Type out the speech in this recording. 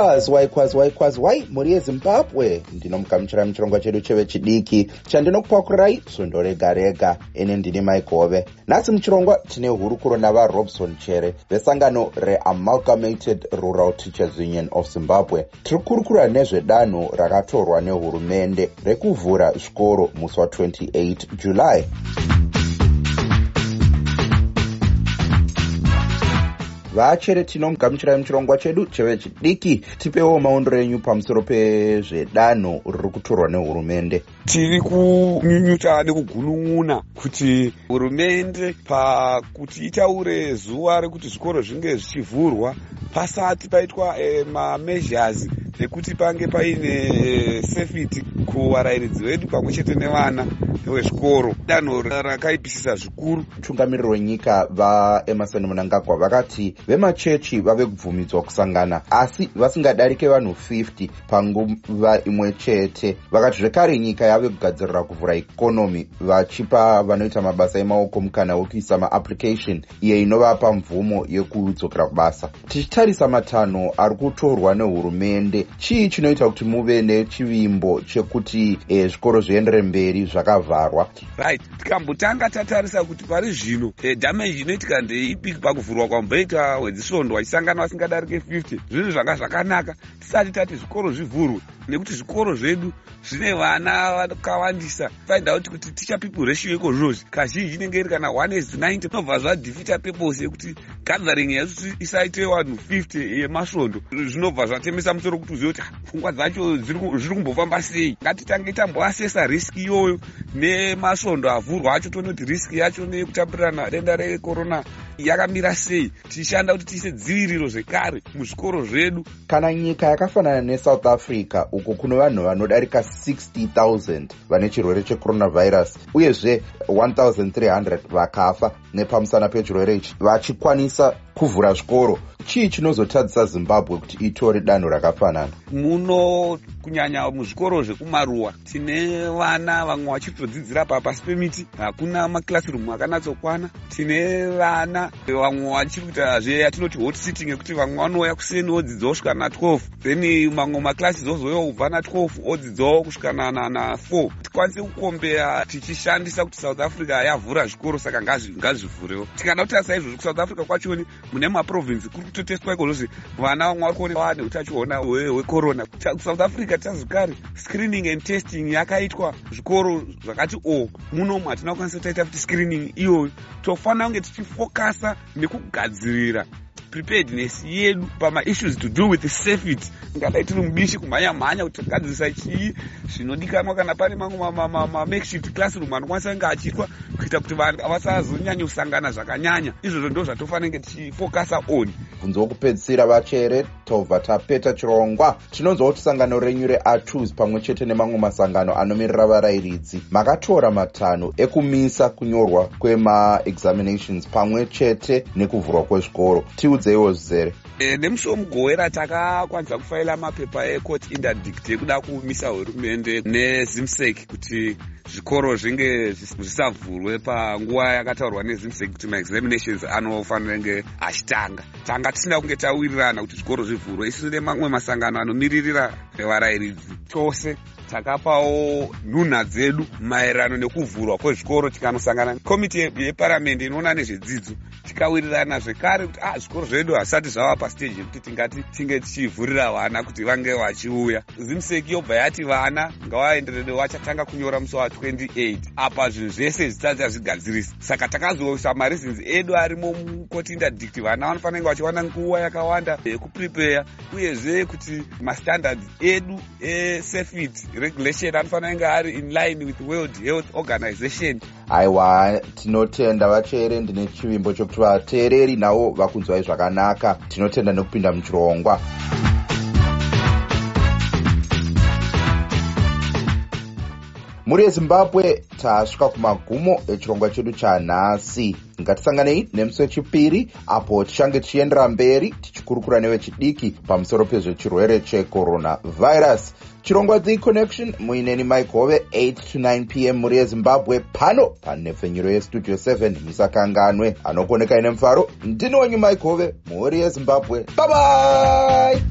waikwazi waikwazi waikwazi wai mhuri yezimbabwe? Ndinomugamuchira muchirongwa chedu chevechidiki chandinokupakurai svondo rega rega ene ndini maigove nhasi muchirongwa tine hurukuro navarobson chere vesangano reamalgamated rural teachers union of zimbabwe. Tiri kukurukura nezvedanho rakatorwa nehurumende rekuvhura zvikoro musi wa28 july vachere tinomugamuchirai muchirongwa chedu chevechidiki tipewo maondero enyu pamusoro pezvedanho riri kutorwa nehurumende. Tiri kunyunyuta nekugunun'una kuti hurumende pakuti itaure zuva rekuti zvikoro zvinge zvichivhurwa pasati paitwa e, mameasures ekuti pange paine e, safety kuvarayiridzi vedu pamwe chete nevana vezvikoro danho rakaipisisa zvikuru. Mutungamiriri wenyika vaemarson munangagwa vakati vemachechi vave kubvumidzwa kusangana asi vasingadarike vanhu 50 panguva imwe chete. Vakati zvekare nyika yave kugadzirira kuvhura ikonomi vachipa vanoita mabasa emaoko mukana wekuisa maapplication iyo inovapa mvumo yekudzokera kubasa. Tichitarisa matanho ari kutorwa nehurumende chii chinoita kuti muve nechivimbo chekuti e, zvikoro zviendere mberi zvakavharwa right. Tikambotanga tatarisa kuti pari zvino e, damage inoitika ndeipi pakuvhurwa kwamboita wedzisvondo vachisangana vasingadarike 50 zvinhu zvanga zvakanaka. Tisati tati zvikoro zvivhurwe nekuti zvikoro zvedu zvine vana vakawandisa. Find out kuti teacher people ratio iko zvozvi kazhinji inenge iri kana 1 is 90 zvinobva zvadefita purpose yekuti gathering yesu isaite vanhu 50 yemasvondo. Zvinobva zvatemesa musoro kuti uzive kuti pfungwa dzacho zviri kumbofamba sei? Ngatitange tamboasesa riski iyoyo nemasvondo avhurwa acho toone kuti riski yacho neyekutapurirana denda rekorona yakamira sei. Tichishanda kuti tiise dziviriro zvekare muzvikoro zvedu. Kana nyika yakafanana nesouth africa uko kuno vanhu vanodarika 60000 vane chirwere checoronavirus uyezve 1300 vakafa nepamusana pechirwere ichi vachikwanisa essa kuvhura zvikoro. Chii chinozotadzisa zimbabwe kuti itore danho rakafanana? Muno kunyanya muzvikoro zvekumaruwa tine vana vamwe vachitodzidzira papasi pemiti hakuna makilasirumu akanatsokwana. Tine vana vamwe vachiri kuita zveyatinoti hot sitting ekuti vamwe vanouya kuseni odzidzawo kusvika na12 then mamwe maklasi zozoyawo kubva na12 odzidzawo kusvika na4 tikwanise kukombeya tichishandisa kuti south africa yavhura zvikoro saka ngazvivhurewo. Tikada kutarisa izvozvo kusouth africa kwachoni mune maprovinsi kuri kutoteswa ikozvozvi vana vamwe vari kuoneka vane utachiona hwekorona kusouth africa tazvikare screening and testing yakaitwa zvikoro zvakati o munomu hatina kukwanisa kutaita kuti screening. Iyoyo tofanira kunge tichifokasa nekugadzirira preparedness yedu pamaissues to do with safety ngadai tiri mubishi kumhanya mhanya kuti tagadzirisa chii zvinodikanwa kana pane mamwe mamakeshift classroom anokwanisa kunge achiitwa kuita kuti vanhu vasazonyanya kusangana zvakanyanya. Izvozvo ndo zvatofanira kunge tichifokasa on. Bvunzo wokupedzisira vachere tobva tapeta chirongwa tinonzwa kuti sangano renyu reatus pamwe chete nemamwe masangano anomirira varayiridzi makatora matanho ekumisa kunyorwa kwemaexaminations pamwe chete nekuvhurwa kwezvikoro tiudzeiwo zvizere e, nemusi womugowera takakwanisa kufaila mapepa ecourt interdict ekuda kumisa hurumende nezimsec kuti zvikoro zvinge zvisavhurwe panguva yakataurwa nezimsec kuti maexaminations anofanira kunge achitanga. Tanga tisina kunge tawirirana kuti zvikoro zvivhurwe isusu nemamwe masangano anomiririra varayiridzi tose takapawo nhunha dzedu maererano nekuvhurwa kwezvikoro tikanosangana komiti yeparamende inoona nezvedzidzo tikawirirana zvekare kuti ah zvikoro zvedu hazvisati zvava pasteji yekuti tingati tinge tichivhurira vana kuti vange vachiuya. Zimseki yobva yati vana ngavaenderere vachatanga kunyora musi wa28 apa zvinhu zvese zvisati azvigadzirisi saka takazoisa mareasons edu arimo mukoti interdict vana vanofanira kunge vachiwana nguva yakawanda yekuprepeya uyezve kuti mastandards edu esafety regulation anofanira kunge ari in line with world health organization. Aiwa tinotenda vachere ndine chivimbo chokuti vateereri navo vakunzwai zvakanaka. Tinotenda nekupinda muchirongwa mhuri yezimbabwe tasvika kumagumo echirongwa chedu chanhasi. Ngatisanganei nemusi wechipiri apo tichange tichiendera mberi tichikurukura nevechidiki pamusoro pezvechirwere checoronavhairus chirongwa the connection muineni maigove 8 to 9 p m muri yezimbabwe. Pano panhepfenyuro yestudio 7 misakanganwe anokoneka ine mufaro ndini wenyu maigove mhuri yezimbabwe. Bye